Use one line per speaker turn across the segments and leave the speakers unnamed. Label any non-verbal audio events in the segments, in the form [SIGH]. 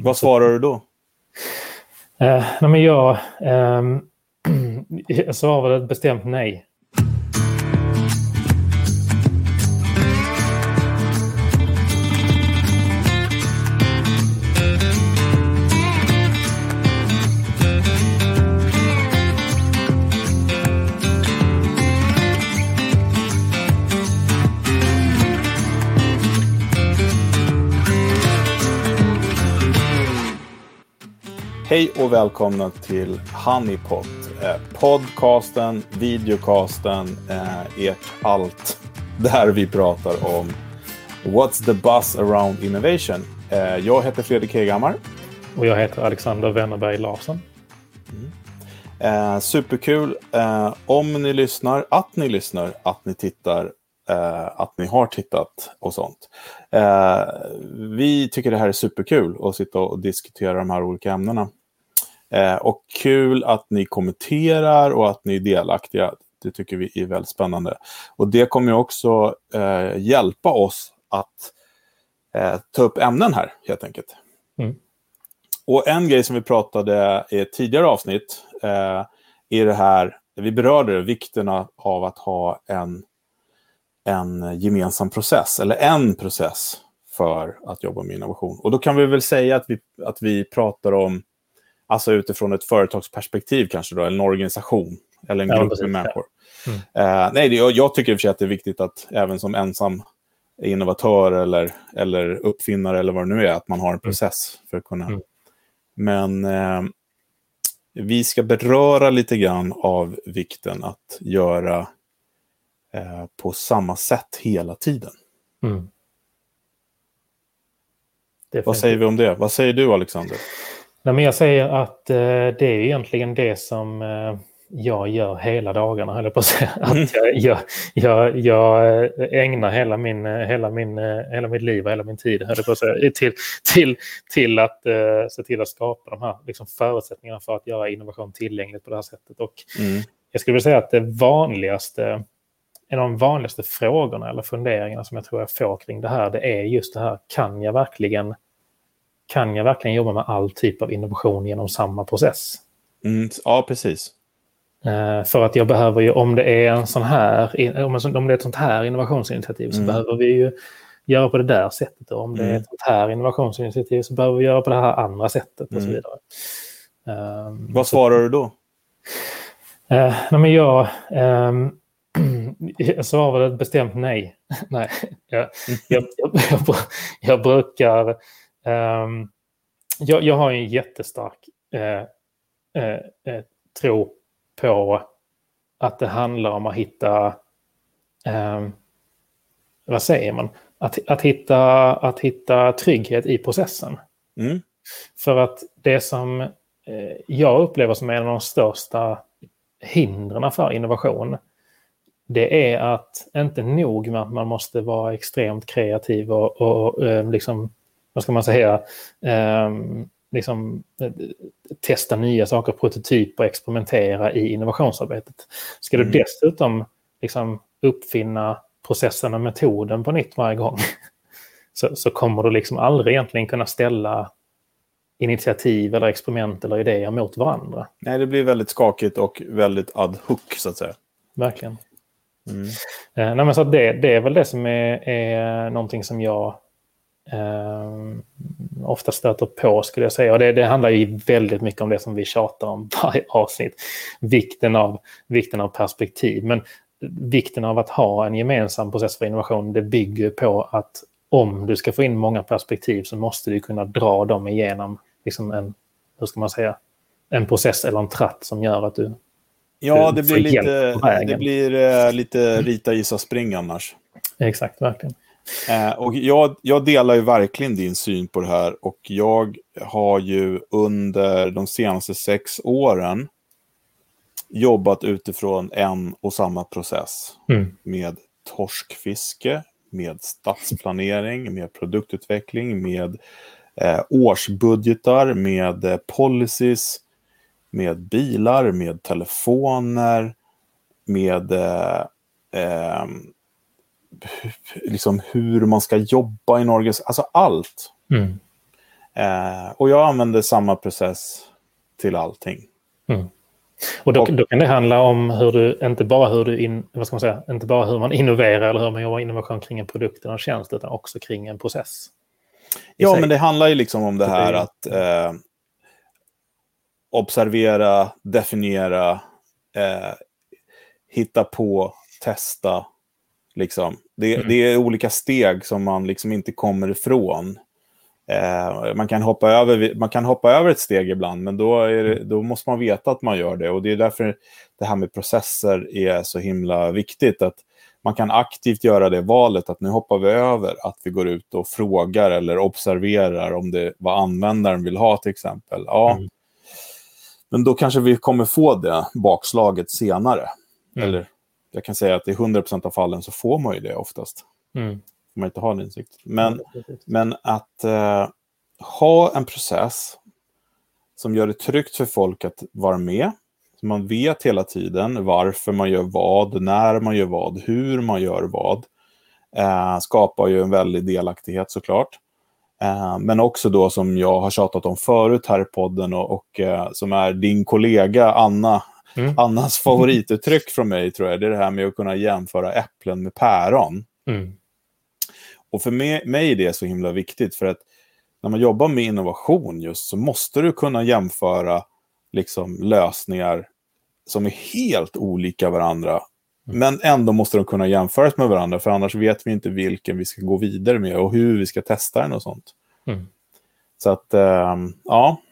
Vad svarar du då?
Eh, nej, men jag, eh, [CLEARS THROAT] jag svarade ett bestämt nej.
Hej och välkomna till Honeypot. Eh, podcasten, videocasten, eh, ert allt. Där vi pratar om What's the buzz around innovation? Eh, jag heter Fredrik Hegammar.
Och jag heter Alexander Wennerberg Larsson.
Mm. Eh, superkul eh, om ni lyssnar, att ni lyssnar, att ni tittar, eh, att ni har tittat och sånt. Vi tycker det här är superkul att sitta och diskutera de här olika ämnena. Eh, och kul att ni kommenterar och att ni är delaktiga. Det tycker vi är väldigt spännande. Och det kommer också eh, hjälpa oss att eh, ta upp ämnen här, helt enkelt.
Mm.
Och en grej som vi pratade i ett tidigare avsnitt eh, är det här, vi berörde det, vikten av att ha en, en gemensam process, eller en process för att jobba med innovation. Och då kan vi väl säga att vi, att vi pratar om Alltså utifrån ett företagsperspektiv kanske då, eller en organisation eller en grupp med människor. Mm. Uh, nej, det, jag, jag tycker i och för sig att det är viktigt att även som ensam innovatör eller, eller uppfinnare eller vad det nu är, att man har en mm. process för att kunna... Mm. Men uh, vi ska beröra lite grann av vikten att göra uh, på samma sätt hela tiden.
Mm.
Vad säger vi om det? Vad säger du, Alexander?
Nej, men jag säger att eh, det är egentligen det som eh, jag gör hela dagarna, höll jag på att säga. Att mm. jag, jag, jag, jag, eh, ägnar hela, min, eh, hela, min, eh, hela mitt liv och hela min tid, höll jag på att säga, till, till, till att eh, se till att skapa de här liksom, förutsättningarna för att göra innovation tillgängligt på det här sättet. Och
mm.
Jag skulle vilja säga att det vanligaste en av de vanligaste frågorna eller funderingarna som jag tror jag får kring det här, det är just det här, kan jag verkligen kan jag verkligen jobba med all typ av innovation genom samma process?
Mm, ja, precis.
Uh, för att jag behöver ju, om det är en sån här, om det är ett sånt här innovationsinitiativ så mm. behöver vi ju göra på det där sättet. Och om det är mm. ett sånt här innovationsinitiativ så behöver vi göra på det här andra sättet och så mm. vidare.
Uh, Vad svarar så, du då?
Uh, nej, men jag, um, [CLEARS THROAT] jag svarar ett bestämt nej. [LAUGHS] nej jag, jag, jag, jag, brukar Um, jag, jag, har en jättestark eh, eh, eh, tro på att det handlar om att hitta, eh, vad säger man, att, att, hitta, att hitta trygghet i processen.
Mm.
För att det som eh, jag upplever som en av de största hindren för innovation, det är att inte nog med att man måste vara extremt kreativ och, och, eh, liksom vad ska man säga, eh, liksom, testa nya saker, prototyper, experimentera i innovationsarbetet. Ska du mm. dessutom liksom, uppfinna processen och metoden på nytt varje gång [LAUGHS] så, så kommer du liksom aldrig egentligen kunna ställa initiativ eller experiment eller idéer mot varandra.
Nej, det blir väldigt skakigt och väldigt ad hoc så att säga.
Verkligen.
Mm.
Eh, nej, men så det, det är väl det som är, är någonting som jag eh, ofta stöter på skulle jag säga. Och det, det, handlar ju väldigt mycket om det som vi tjatar om [LAUGHS] varje avsnitt. Vikten av, vikten av perspektiv. Men vikten av att ha en gemensam process för innovation det bygger på att om du ska få in många perspektiv så måste du kunna dra dem igenom liksom en, hur ska man säga, en process eller en tratt som gör att du
Ja, det blir, lite, det blir uh, lite rita, gissa, spring annars.
Exakt, verkligen.
Eh, och jag, jag, delar ju verkligen din syn på det här och jag har ju under de senaste sex åren jobbat utifrån en och samma process.
Mm.
Med torskfiske, med stadsplanering, med produktutveckling, med eh, årsbudgetar, med eh, policies, med bilar, med telefoner, med eh, eh liksom hur man ska jobba i organisation, alltså allt.
Mm.
Eh, och jag använder samma process till allting.
Mm. Och då, då, kan det handla om hur du, inte bara hur du in, vad ska man säga, inte bara hur man innoverar eller hur man jobbar innovation kring en produkt eller en tjänst, utan också kring en process.
Ja, sig. men det handlar ju liksom om det här att eh, observera, definiera, eh, hitta på, testa. Liksom. Det, mm. det, är olika steg som man liksom inte kommer ifrån. Eh, man, kan hoppa över, man kan hoppa över ett steg ibland, men då, det, då, måste man veta att man gör det. Och Det är därför det här med processer är så himla viktigt. att Man kan aktivt göra det valet att nu hoppar vi över att vi går ut och frågar eller observerar om det vad användaren vill ha till exempel. Ja, mm. Men då kanske vi kommer få det bakslaget senare. Mm. Eller jag kan säga att i 100% av fallen så får man ju det oftast. Mm man inte har en insikt. Men, men att eh, ha en process som gör det tryggt för folk att vara med. Så man vet hela tiden varför man gör vad, när man gör vad, hur man gör vad. Eh, skapar ju en väldig delaktighet såklart. Eh, men också då som jag har tjatat om förut här i podden och, och eh, som är din kollega Anna Mm. Annas favorituttryck från mig tror jag, det är det här med att kunna jämföra äpplen med päron. Mm. Och för mig, mig är det så himla viktigt för att när man jobbar med innovation just så måste du kunna jämföra liksom, lösningar som är helt olika varandra. Mm. Men ändå måste de kunna jämföras med varandra för annars vet vi inte vilken vi ska gå vidare med och hur vi ska testa den och sånt. Mm. Så att, ähm, ja.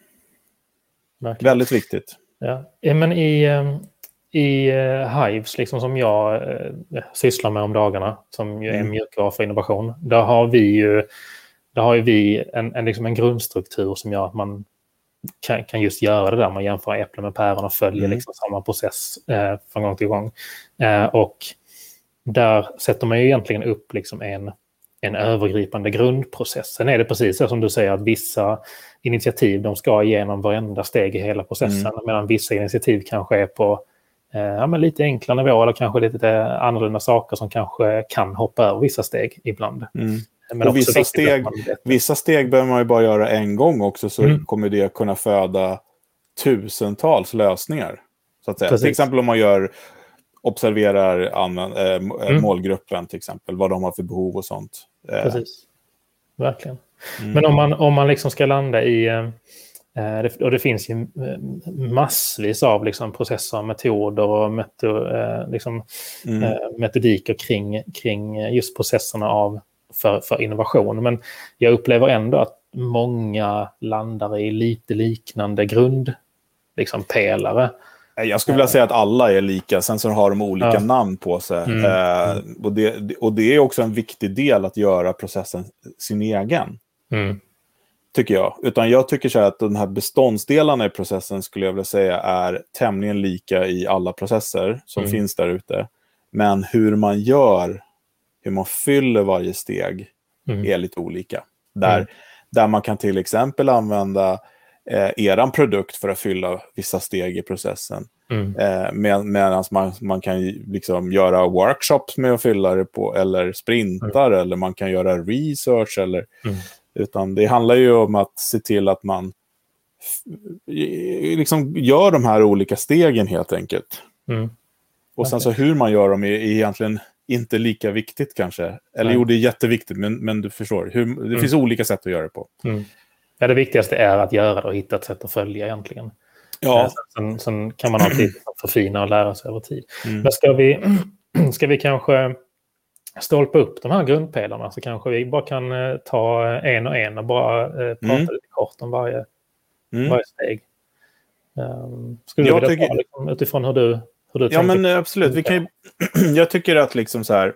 Verkligen. Väldigt viktigt.
Ja, men i, ehm, i uh, Hives, liksom som jag uh, sysslar med om dagarna, som ju är mm. mjukvara för innovation, där har vi ju, där har vi en, en, liksom en grundstruktur som gör att man kan, kan just göra det där, man jämför äpplen med päron och följer mm. liksom samma process uh, från gång till gång. och där sätter man ju egentligen upp liksom en, en övergripande grundprocess. Sen är det precis så som du säger att vissa initiativ de ska igenom varenda steg i hela processen, mm. medan vissa initiativ kanske är på Eh, ja, men lite enklare nivå eller kanske lite annorlunda saker som kanske kan hoppa över vissa steg ibland. Mm.
Men och vissa, steg, vissa steg behöver man ju bara göra en gång också så mm. kommer det kunna föda tusentals lösningar. Så att säga. Till exempel om man gör observerar använd, äh, mm. målgruppen till exempel, vad de har för behov och sånt.
Precis, verkligen. Mm. Men om man, om man liksom ska landa i, Eh, och det finns ju eh, massvis av liksom processer, metoder och meto, eh, liksom, mm. metodiker kring, kring just processerna av, för, för innovation. Men jag upplever ändå att många landar i lite liknande grundpelare. Liksom,
jag skulle vilja säga att alla är lika, sen så har de olika ja. namn på sig. Mm. Eh, och, det, och det är också en viktig del att göra processen sin egen. Mm tycker jag. Utan jag tycker så att de här beståndsdelarna i processen skulle jag vilja säga är tämligen lika i alla processer som mm. finns där ute. Men hur man gör, hur man fyller varje steg mm. är lite olika. Där, mm. där man kan till exempel använda eh, eran produkt för att fylla vissa steg i processen. Mm. Eh, med, Medan man, man kan liksom göra workshops med att fylla det på, eller sprintar, mm. eller man kan göra research, eller mm. Utan det handlar ju om att se till att man liksom gör de här olika stegen helt enkelt. Mm. Och sen så hur man gör dem är egentligen inte lika viktigt kanske. Eller Nej. jo, det är jätteviktigt, men, men du förstår. Hur, det mm. finns olika sätt att göra det på. Mm.
Ja, det viktigaste är att göra det och hitta ett sätt att följa egentligen. Ja. Eh, sen, sen kan man alltid [CLEARS THROAT] förfina och lära sig över tid. Mm. Men ska vi, [CLEARS THROAT] ska vi kanske stolpa upp de här grundpelarna så kanske vi bara kan eh, ta en och en och bara eh, prata mm. lite kort om varje, mm. varje steg. Um, skulle du vilja tycker... ta liksom, utifrån hur du, hur du
ja, tänker? Ja, men absolut. Vi kan [CLEARS THROAT] jag tycker att liksom så här...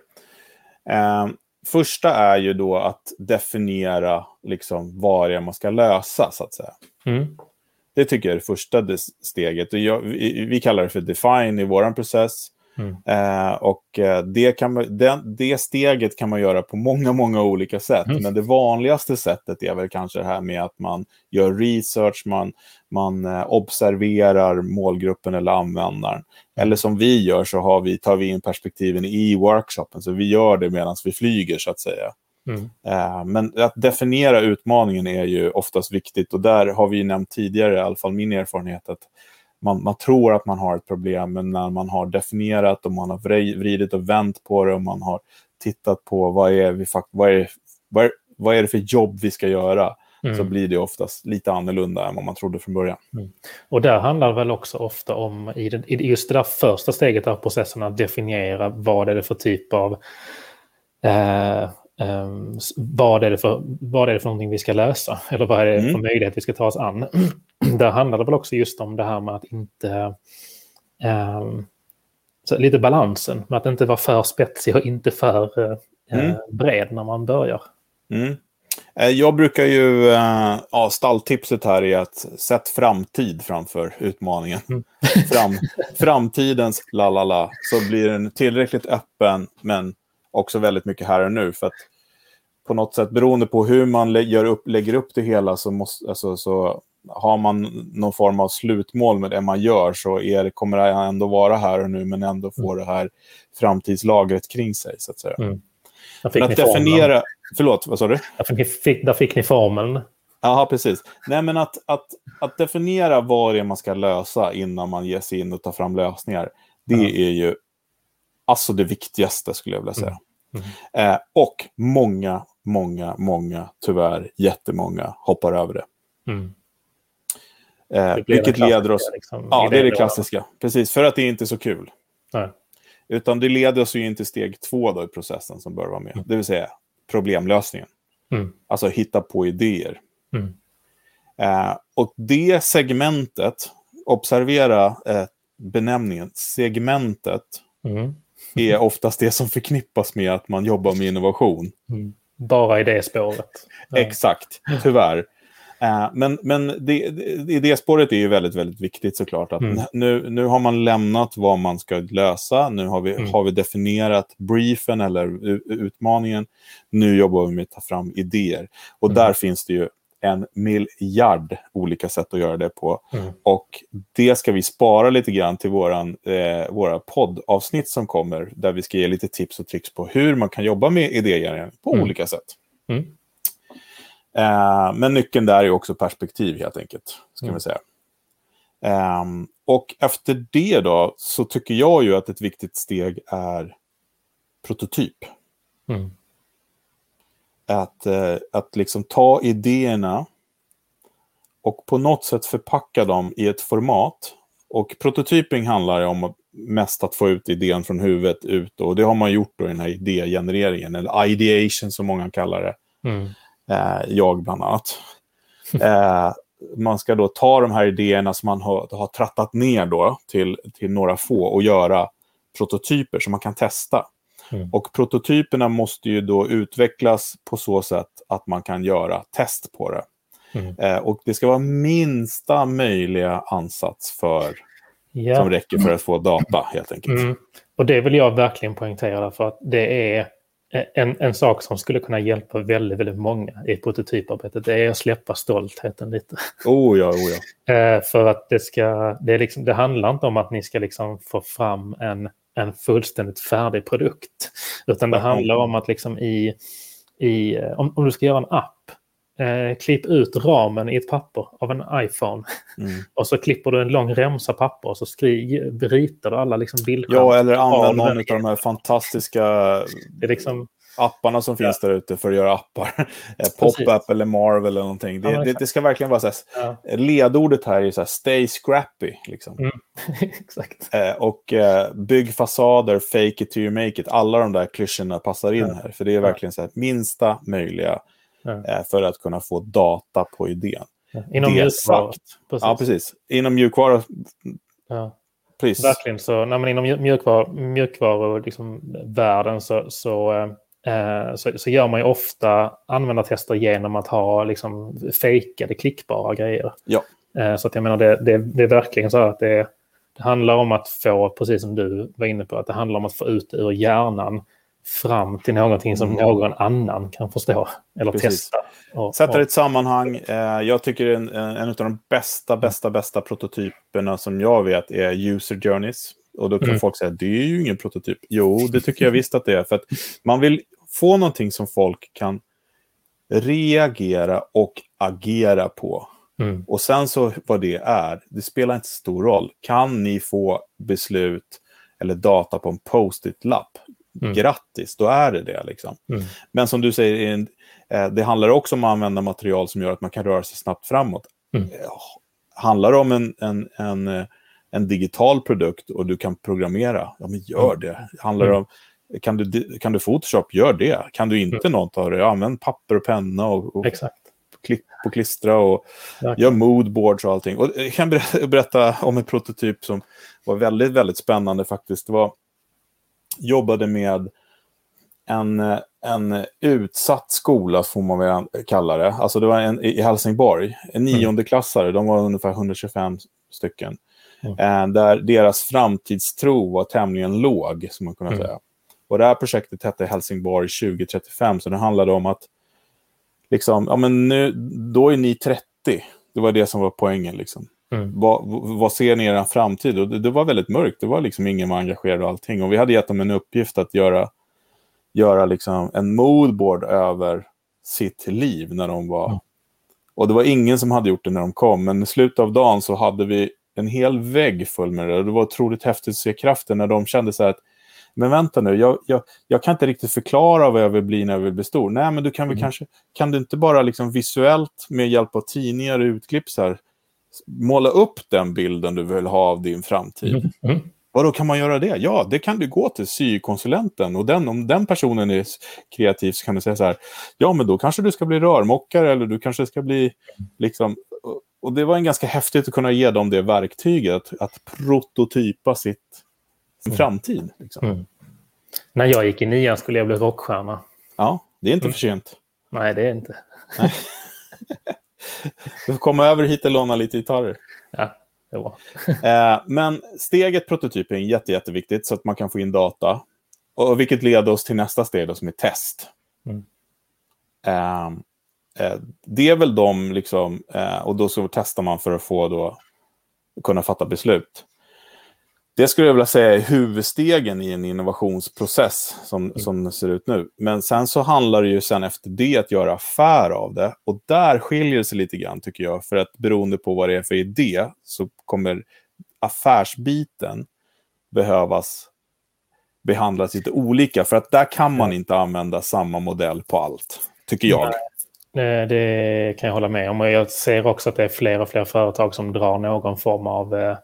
Eh, första är ju då att definiera liksom vad det är man ska lösa, så att säga. Mm. Det tycker jag är det första steget. Jag, vi, vi, kallar det för define i vår process. Mm. Eh, och eh, det, kan man, det, det, steget kan man göra på många, många olika sätt. Mm. Men det vanligaste sättet är väl kanske det här med att man gör research, man, man eh, observerar målgruppen eller användaren. Mm. Eller som vi gör så har vi, tar vi in perspektiven i workshopen, så vi gör det medan vi flyger så att säga. Mm. Eh, men att definiera utmaningen är ju oftast viktigt och där har vi nämnt tidigare, i alla fall min erfarenhet, att man, man tror att man har ett problem, men när man har definierat och man har vridit och vänt på det och man har tittat på vad är, vi, vad är, vad är, vad är det för jobb vi ska göra, mm. så blir det oftast lite annorlunda än vad man trodde från början. Mm.
Och där handlar det väl också ofta om, i, den, i just det där första steget av processen, att definiera vad är det för typ av eh, Um, vad, är det för, vad är det för någonting vi ska lösa? Eller vad är det mm. för möjlighet vi ska ta oss an? [CLEARS THROAT] Där handlar det väl också just om det här med att inte... Um, lite balansen, med att inte vara för spetsig och inte för uh, mm. bred när man börjar.
Mm. Eh, jag brukar ju, ja, stalltipset här är att sätt framtid framför utmaningen. Mm. [LAUGHS] Fram, framtidens la la la, så blir den tillräckligt öppen men också väldigt mycket här och nu. För att på något sätt, beroende på hur man gör upp, lägger upp det hela, så, måste, alltså, så har man någon form av slutmål med det man gör så är, kommer det ändå vara här och nu, men ändå få mm. det här framtidslagret kring sig, så att säga. Mm.
Men att definiera...
Förlåt, vad sa du?
Där fick, där fick ni formeln.
Ja, precis. Nej, men att, att, att definiera vad det är man ska lösa innan man ger sig in och tar fram lösningar, det mm. är ju alltså det viktigaste skulle jag vilja säga. Mm. Mm. Eh, och många, många, många, tyvärr jättemånga hoppar över det. Mm. Eh, det vilket leder oss... Liksom, ja, det är det klassiska. Precis, för att det är inte är så kul. Nej. Utan det leder oss ju in till steg två då i processen som bör vara med. Mm. Det vill säga problemlösningen. Mm. Alltså hitta på idéer. Mm. Eh, och det segmentet, observera eh, benämningen, segmentet mm är oftast det som förknippas med att man jobbar med innovation.
Mm. Bara i det spåret.
Exakt, tyvärr. Uh, men men det, det, det spåret är ju väldigt, väldigt viktigt såklart. Att mm. nu, nu har man lämnat vad man ska lösa. Nu har vi, mm. har vi definierat briefen eller utmaningen. Nu jobbar vi med att ta fram idéer. Och mm. där finns det ju en miljard olika sätt att göra det på. Mm. Och det ska vi spara lite grann till våran, eh, våra poddavsnitt som kommer, där vi ska ge lite tips och tricks på hur man kan jobba med idégenerering på mm. olika sätt. Mm. Eh, men nyckeln där är också perspektiv helt enkelt, ska mm. vi säga. Eh, och efter det då, så tycker jag ju att ett viktigt steg är prototyp. Att, eh, att liksom ta idéerna och på något sätt förpacka dem i ett format. Och prototyping handlar om mest att få ut idén från huvudet ut. Och det har man gjort då i den här idégenereringen, eller ideation som många kallar det. Mm. Eh, jag bland annat. [LAUGHS] Eh, man ska då ta de här idéerna som man har, har trattat ner då till, till några få och göra prototyper som man kan testa. Mm. Och prototyperna måste ju då utvecklas på så sätt att man kan göra test på det. Mm. Eh, och det ska vara minsta möjliga ansats för, ja. som räcker för att få data helt enkelt. Mm.
Och det vill jag verkligen poängtera för att det är en, en sak som skulle kunna hjälpa väldigt, väldigt många i prototyparbetet. Det är att släppa stoltheten lite.
Oh ja, oh ja. [LAUGHS]
Eh, för att det ska, det, är liksom, det handlar inte om att ni ska liksom få fram en en fullständigt färdig produkt. Utan det handlar om att liksom i, i om, om du ska göra en app, eh, klipp ut ramen i ett papper av en iPhone. Mm. [LAUGHS] och så klipper du en lång remsa papper och så skri, ritar du alla liksom bildskärmar.
Ja, eller använder någon av de här fantastiska... Det är liksom apparna som finns ja. där ute för att göra appar. [LAUGHS] Eh, Pop-up eller Marvel eller någonting. Det, ja, det, det, ska verkligen vara så här, ja. ledordet här är så här, stay scrappy. Liksom. Mm. [LAUGHS]
Exakt.
Eh, och eh, bygg fasader, fake it to you make it. Alla de där klyschorna passar in här. För det är verkligen så här, minsta möjliga eh, för att kunna få data på idén.
Inom mjukvara.
Precis. Ja, precis. Inom mjukvara.
Ja. Precis. Verkligen så. När man inom mjukvaruvärlden mjukvar liksom, världen så, så Eh, så, så gör man ju ofta användartester genom att ha liksom fejkade klickbara grejer.
Ja.
Eh, så att jag menar det, det, det är verkligen så att det, det handlar om att få, precis som du var inne på, att det handlar om att få ut ur hjärnan fram till någonting som mm. någon annan kan förstå eller Precis. testa.
Och, Sätta det i ett sammanhang. Eh, jag tycker en, en av de bästa, bästa, bästa prototyperna som jag vet är user journeys. Och då kan mm. folk säga, det är ju ingen prototyp. Jo, det tycker jag visst att det är. För att man vill få någonting som folk kan reagera och agera på.
Mm.
Och sen så vad det är, det spelar inte stor roll. Kan ni få beslut eller data på en post-it-lapp,
Mm.
grattis, då är det det. Liksom.
Mm.
Men som du säger, eh, det handlar också om att använda material som gör att man kan röra sig snabbt framåt.
Mm.
Eh, Handlar det om en, en, en, eh, en digital produkt och du kan programmera, ja men gör det. Handlar det om, kan du, kan du Photoshop, gör det. Kan du inte något av det, ja, använd papper och penna och, och
Exakt.
klipp och klistra och
Verkligen.
gör moodboards och allting. Och jag kan ber- [LAUGHS] berätta om en prototyp som var väldigt, väldigt spännande faktiskt. Det var, jobbade med en, eh, en utsatt skola, får man väl kalla det. Alltså det var en i Helsingborg, en niondeklassare, de var ungefär 125 stycken.
Mm.
Eh, Där deras framtidstro var tämligen låg, som man kunde
Mm.
säga. Och det här projektet hette Helsingborg 2035, så det handlade om att liksom, ja men nu, då är ni 30. Det var det som var poängen. Liksom.
Mm.
Vad, vad ser ni i er framtid? Och det, det var väldigt mörkt. Det var liksom ingen var engagerad och allting. Och vi hade gett dem en uppgift att göra, göra liksom en moodboard över sitt liv när de var...
Mm.
Och det var ingen som hade gjort det när de kom. Men i slutet av dagen så hade vi en hel vägg full med det. Och det var otroligt häftigt att se kraften när de kände så här att men vänta nu, jag, jag, jag kan inte riktigt förklara vad jag vill bli när jag vill bli stor. Nej, men du kan väl
Mm.
kanske, kan du inte bara liksom visuellt med hjälp av tidningar och utklipp så här, måla upp den bilden du vill ha av din framtid?
Mm. Mm.
Vadå, kan man göra det? Ja, det kan du gå till sykonsulenten. Och den, om den personen är kreativ så kan du säga så här, ja men då kanske du ska bli rörmokare eller du kanske ska bli liksom... och- det var en ganska häftigt att kunna ge dem det verktyget, att, prototypa sitt, sin
Mm.
framtid. Liksom.
Mm. När jag gick i nian skulle jag bli rockstjärna.
Ja, det är inte
Mm.
för sent.
Nej, det är inte. [LAUGHS]
Du får komma över hit och låna lite gitarrer.
Ja, det var. [LAUGHS]
Eh, men steget prototyp är jätte, jätteviktigt så att man kan få in data. Och vilket leder oss till nästa steg då, som är test.
Mm.
Eh, eh, det är väl de, liksom, eh, och då så testar man för att få då, kunna fatta beslut. Det skulle jag vilja säga är huvudstegen i en innovationsprocess som, som det ser ut nu. Men sen så handlar det ju sen efter det att göra affär av det. Och där skiljer det sig lite grann tycker jag. För att beroende på vad det är för idé så kommer affärsbiten behövas behandlas lite olika. För att där kan man inte använda samma modell på allt, tycker jag.
Eh, Det kan jag hålla med om. Och jag ser också att det är fler och fler företag som drar någon form av, eh,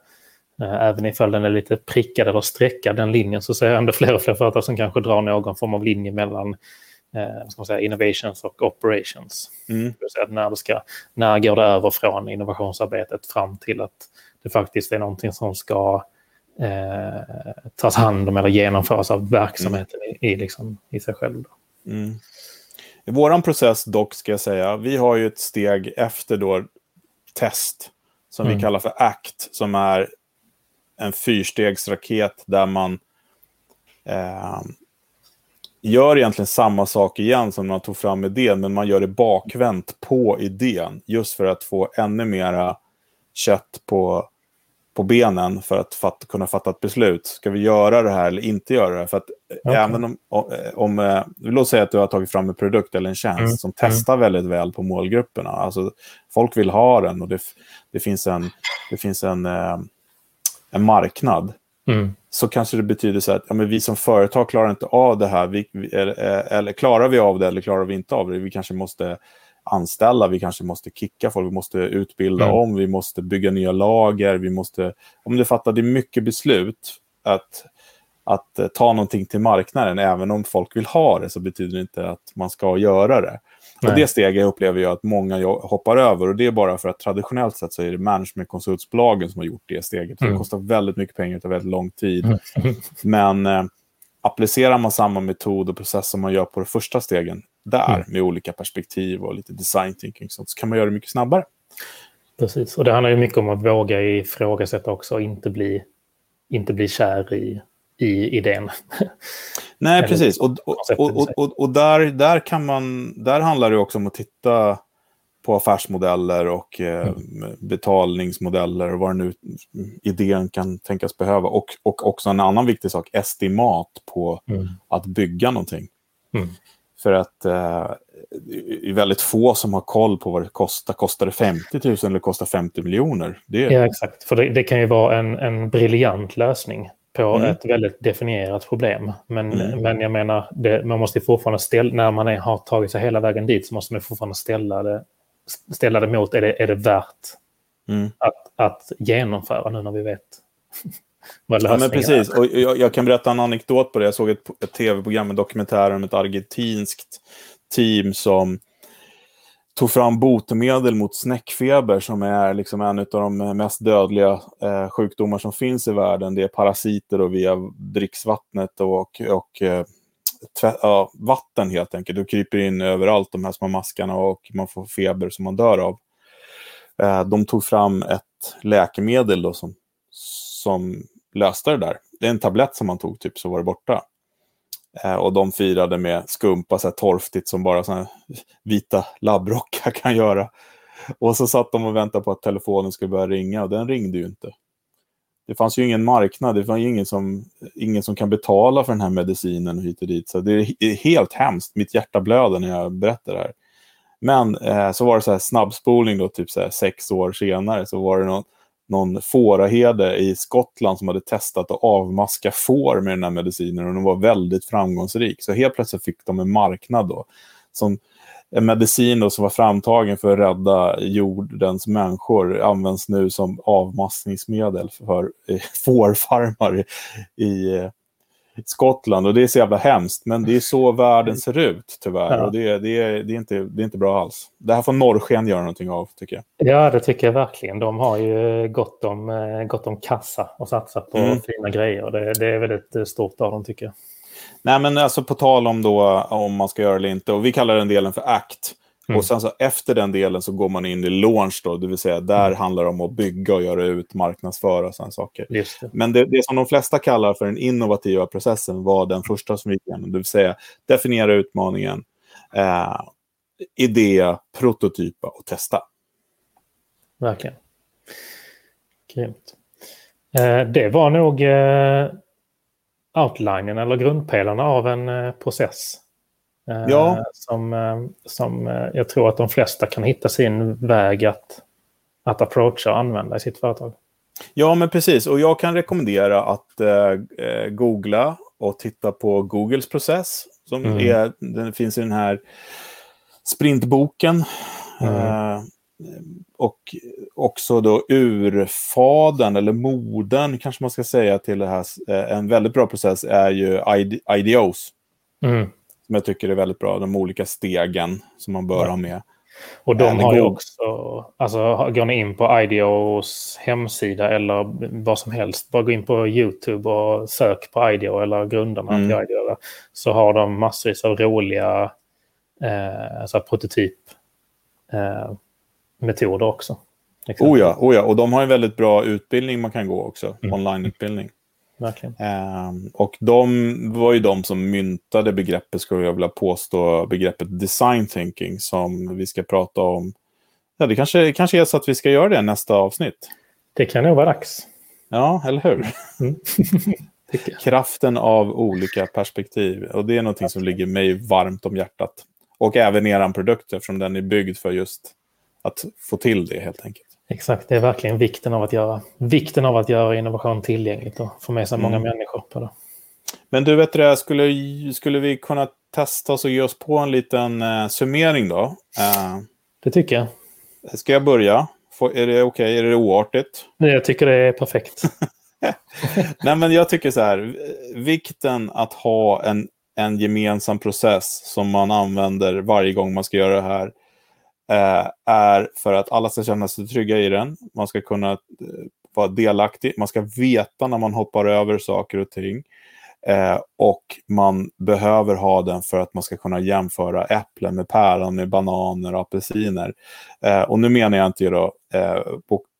eh, även ifall den är lite prickad eller streckad, den linjen, så ser jag ändå fler och fler företag som kanske drar någon form av linje mellan ska man säga, innovations och operations.
Mm.
Det när, det ska, när går det över från innovationsarbetet fram till att det faktiskt är någonting som ska eh, tas hand om eller genomföras av verksamheten i, i, liksom, i sig själv. Då.
Mm. I vår process dock, ska jag säga, vi har ju ett steg efter då test som vi
Mm.
kallar för ACT, som är en fyrstegsraket där man eh, gör egentligen samma sak igen som man tog fram idén, men man gör det bakvänt på idén, just för att få ännu mera kött på, på benen för att fatt, kunna fatta ett beslut. Ska vi göra det här eller inte göra det? För att eh,
Okej.
även om, om, om eh, låt säga att du har tagit fram en produkt eller en tjänst
Mm.
som testar väldigt väl på målgrupperna. Alltså, folk vill ha den och det, det finns en, det finns en, eh, en marknad
Mm.
så kanske det betyder så att ja, men vi som företag klarar inte av det här. Vi, eller, eller klarar vi av det eller klarar vi inte av det? Vi kanske måste anställa, vi kanske måste kicka folk, vi måste utbilda
Mm.
om, vi måste bygga nya lager, vi måste... Om du fattar, det är mycket beslut att, att eh, ta någonting till marknaden, även om folk vill ha det så betyder det inte att man ska göra det. Och det steget upplever jag att många hoppar över och det är bara för att traditionellt sett så är det managementkonsultsbolagen som har gjort det steget.
Mm.
Det kostar väldigt mycket pengar och tar väldigt lång tid.
Mm.
Men eh, applicerar man samma metod och process som man gör på de första stegen där
Mm.
med olika perspektiv och lite design thinking sånt, så kan man göra det mycket snabbare.
Precis, och det handlar ju mycket om att våga ifrågasätta också och inte bli, inte bli kär i, i idén. [LAUGHS]
Nej,
Eller
precis. Och, och, och, och, och, där, där, kan man, där handlar det också om att titta på affärsmodeller och eh, betalningsmodeller och vad nu idén kan tänkas behöva. Och, och också en annan viktig sak, estimat på
Mm.
att bygga någonting.
Mm.
För att eh, det är väldigt få som har koll på vad det kostar. Kostar det 50 000 eller kostar 50 miljoner?
Det... Ja, exakt. För det, det, kan ju vara en, en briljant lösning på mm. ett väldigt definierat problem. Men, mm. men jag menar, det, man måste fortfarande ställa, när man är, har tagit sig hela vägen dit så måste man fortfarande ställa det, ställa det mot, är det, är det värt mm. att, att genomföra nu när vi vet [LAUGHS]
vad lösningen ja, men precis. Och jag, jag, kan berätta en anekdot på det. Jag såg ett, ett tv-program, en dokumentär om ett argentinskt team som tog fram botemedel mot snäckfeber som är liksom en av de mest dödliga eh, sjukdomar som finns i världen. Det är parasiter och via dricksvattnet och, och eh, ja, vatten helt enkelt. Du kryper in överallt de här små maskarna och man får feber som man dör av. Eh, de tog fram ett läkemedel då som, som löste det där. Det är en tablett som man tog typ så var det borta. Eh, och de firade med skumpa, så här torftigt som bara såna vita labbrockar kan göra. Och så satt de och väntade på att telefonen skulle börja ringa och den ringde ju inte. Det fanns ju ingen marknad, det fanns ju ingen som, ingen som kan betala för den här medicinen och hit och dit. Så det är helt hemskt, mitt hjärta blöder när jag berättar det här. Men eh, så var det så här snabbspolning då, typ så här sex år senare, så var det någon, någon fåraherde i Skottland som hade testat att avmaska får med den här medicinen och den var väldigt framgångsrik. Så helt plötsligt fick de en marknad då. Som en medicin då som var framtagen för att rädda jordens människor används nu som avmaskningsmedel för eh, [LAUGHS] fårfarmar i, i eh, Skottland. Och det är så jävla hemskt, men det är så världen ser ut tyvärr. Ja. Och det, det, är, det, är inte, det är inte bra alls. Det här får norrsken göra någonting av, tycker jag.
Ja, det tycker jag verkligen. De har ju gott om, eh, gott om kassa och satsa på mm. fina grejer. Det, det är väldigt eh, stort av dem, tycker jag.
Nej, men alltså på tal om då om man ska göra det eller inte. Och vi kallar den delen för ACT. Mm. Och sen så efter den delen så går man in i launch då, det vill säga där mm. handlar det om att bygga och göra ut, marknadsföra och sådana saker. Det. Men det, det, som de flesta kallar för den innovativa processen var den första som gick igenom, det vill säga definiera utmaningen, eh, idé, prototypa och testa.
Verkligen. Grymt. Eh, det var nog eh, outlinen eller grundpelarna av en eh, process ja. Som, eh, som eh, jag tror att de flesta kan hitta sin väg att, att approacha och använda i sitt företag.
Ja, men precis. Och jag kan rekommendera att eh, googla och titta på Googles process. Som mm. är, den finns i den här sprintboken. Mm. Eh, och också då urfaden eller moden kanske man ska säga till det här. En väldigt bra process är ju IDOs. Mm som jag tycker är väldigt bra. De olika stegen som man bör ja. ha med.
Och de har ju också, alltså går ni in på IDEOs hemsida eller vad som helst, bara gå in på YouTube och sök på IDEO eller grundarna mm. till IDEO. Så har de massvis av roliga eh, så prototyp eh, också.
Oh ja, oh ja, och de har en väldigt bra utbildning man kan gå också, mm. onlineutbildning.
Verkligen.
Um, och de var ju de som myntade begreppet, skulle jag vilja påstå, begreppet design thinking som vi ska prata om. Ja, det kanske, kanske är så att vi ska göra det nästa avsnitt.
Det kan nog vara dags.
Ja, eller hur? Mm. [LAUGHS] [LAUGHS] Kraften av olika perspektiv. Och det är någonting som ligger mig varmt om hjärtat. Och även er produkt eftersom den är byggd för just att få till det helt enkelt.
Exakt, det är verkligen vikten av att göra, vikten av att göra innovation tillgängligt och få med sig många mm. människor på det.
Men du, vet det, skulle, skulle vi kunna testa oss och ge oss på en liten uh, summering då? Uh,
det tycker jag.
Ska jag börja? Får, är det okej? Okay? Är det oartigt?
Nej, jag tycker det är perfekt. [LAUGHS]
Nej, men jag tycker så här. Vikten att ha en, en gemensam process som man använder varje gång man ska göra det här eh, Eh, är för att alla ska känna sig trygga i den. Man ska kunna eh, vara delaktig. Man ska veta när man hoppar över saker och ting. Eh, och man behöver ha den för att man ska kunna jämföra äpplen med päron, med bananer och apelsiner. Eh, och nu menar jag inte då, eh,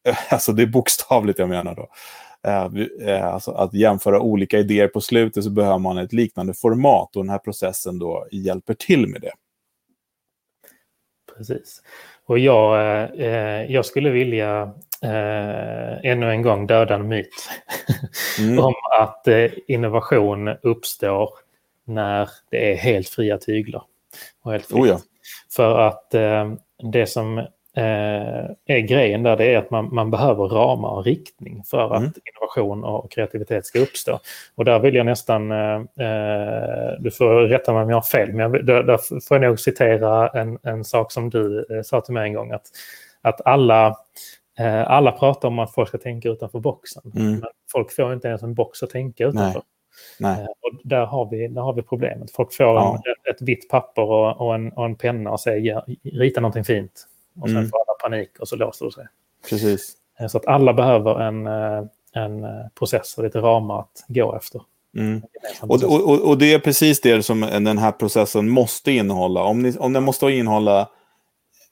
[LAUGHS] alltså det är bokstavligt jag menar då. Eh, eh, alltså att jämföra olika idéer på slutet så behöver man ett liknande format och den här processen då hjälper till med det
precis. Och jag, eh, jag skulle vilja eh, ännu en gång döda en myt [LAUGHS] mm. om att eh, innovation uppstår när det är helt fria tyglar. och helt fritt.
Oh ja.
För att eh, det som är grejen där det är att man, man behöver ramar och riktning för att
Mm.
innovation och kreativitet ska uppstå. Och där vill jag nästan, eh, eh, du får rätta mig om jag har fel, men jag, där, där får jag nog citera en, en sak som du eh, sa till mig en gång. Att, att alla, eh, alla pratar om att folk ska tänka utanför boxen.
Mm.
Men folk får inte ens en box att tänka utanför.
Nej.
Eh, Och där, har vi, där har vi problemet. Folk får
Ja.
en, ett, ett vitt papper och, och, en, och en penna och säger "Ja, rita någonting fint. Och sen
Mm.
får alla panik och så låser det sig.
Precis.
Eh, Så att alla behöver en, eh, en eh, process och lite ramar att gå efter.
Mm. Och, och, och- det är precis det som den här processen måste innehålla. Om, ni, om den måste innehålla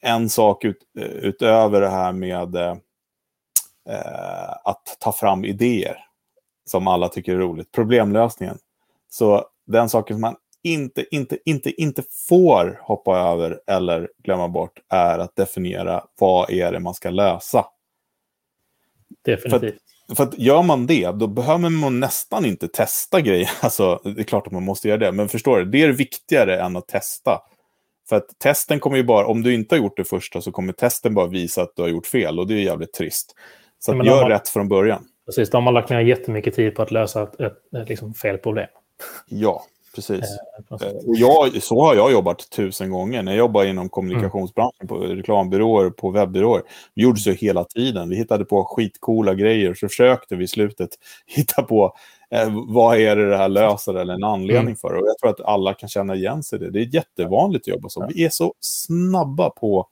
en sak ut, utöver det här med eh, att ta fram idéer som alla tycker är roligt, problemlösningen. Så den saken som man inte, inte, inte, inte får hoppa över eller glömma bort är att definiera vad är det man ska lösa.
Definitivt.
För att gör man det, då behöver man nästan inte testa grejer. [LAUGHS] Alltså, det är klart att man måste göra det, men förstår du? Det är viktigare än att testa. För att testen kommer ju bara, om du inte har gjort det första så kommer testen bara visa att du har gjort fel och det är jävligt trist. Så
Ja,
att gör
man-
rätt från början.
Precis, de har lagt ner jättemycket tid på att lösa ett, ett, ett liksom fel problem.
Ja, precis.
Eh.
Eh, Och jag, så har jag jobbat tusen gånger. När jag jobbade inom kommunikationsbranschen, på reklambyråer, på webbyråer. Vi gjorde så hela tiden. Vi hittade på skitcoola grejer. Så försökte vi i slutet [LAUGHS] hitta på eh, vad är det det här löser eller en anledning
Mm.
för. Och jag tror att alla kan känna igen sig i det. Det är jättevanligt att jobba så. Vi är så snabba på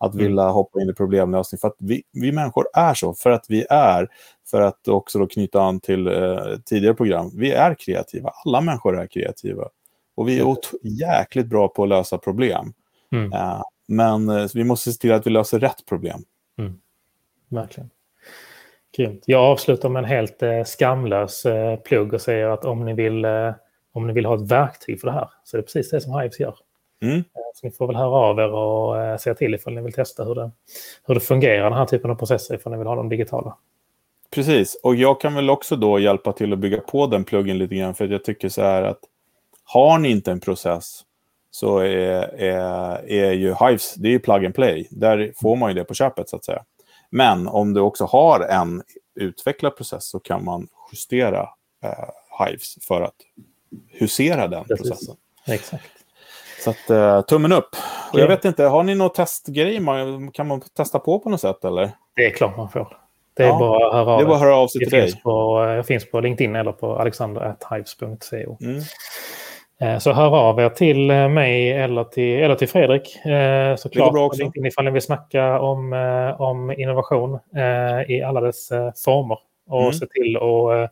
att
Mm.
vilja hoppa in i problemlösning. För att vi, vi människor är så. För att vi är, för att också då knyta an till eh, tidigare program, vi är kreativa. Alla människor är kreativa. Och vi är jäkligt bra på att lösa problem.
Mm,
Eh, men eh, vi måste se till att vi löser rätt problem.
verkligen. Grymt. Jag avslutar med en helt eh, skamlös eh, plugg och säger att om ni, vill, eh, om ni vill ha ett verktyg för det här så är det precis det som Hives gör.
Mm.
Eh, Så ni får väl höra av er och eh, säga till ifall ni vill testa hur det, hur det fungerar, den här typen av processer, ifall ni vill ha dem digitala.
Precis, och jag kan väl också då hjälpa till att bygga på den pluggen lite grann. För att jag tycker så här att har ni inte en process så är, är, är ju Hives, det är ju plug and play. Där får man ju det på köpet så att säga. Men om du också har en utvecklad process så kan man justera eh, Hives för att husera den
Precis.
processen.
Exakt.
Så att, eh, tummen upp. Och jag vet inte, har ni någon testgrej? man- Kan man testa på på något sätt eller?
Det är klart man får. Det är
Ja,
bara att höra av
Det är bara att höra av sig till dig.
på, jag finns på LinkedIn eller på alexander.hives.co.
Mm.
Eh, Så hör av er till eh, mig eller till, eller till Fredrik. Eh, Såklart på. LinkedIn ifall ni vill snacka om, eh, om innovation eh, i alla dess eh, former. Och
Mm.
se till att eh,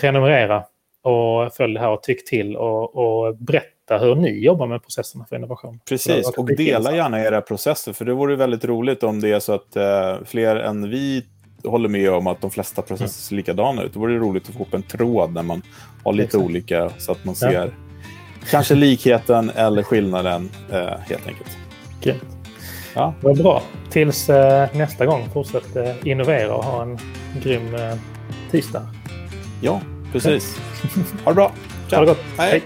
prenumerera och följ det här och tyck till och, och berätta hur ni jobbar med processerna för innovation. Det
Precis, och dela gärna era processer. För det vore väldigt roligt om det är så att eh, fler än vi håller med om att de flesta processer ser likadana ut. Då vore det roligt att få upp en tråd när man har lite
Exakt.
olika så att man
Ja.
ser kanske likheten eller skillnaden eh, helt enkelt.
Grymt.
Ja.
Vad bra. Tills eh, nästa gång, fortsätt eh, innovera och ha en grym eh, tisdag.
Ja, precis. Ha det bra.
Ha det gott.
Hej.
Hej.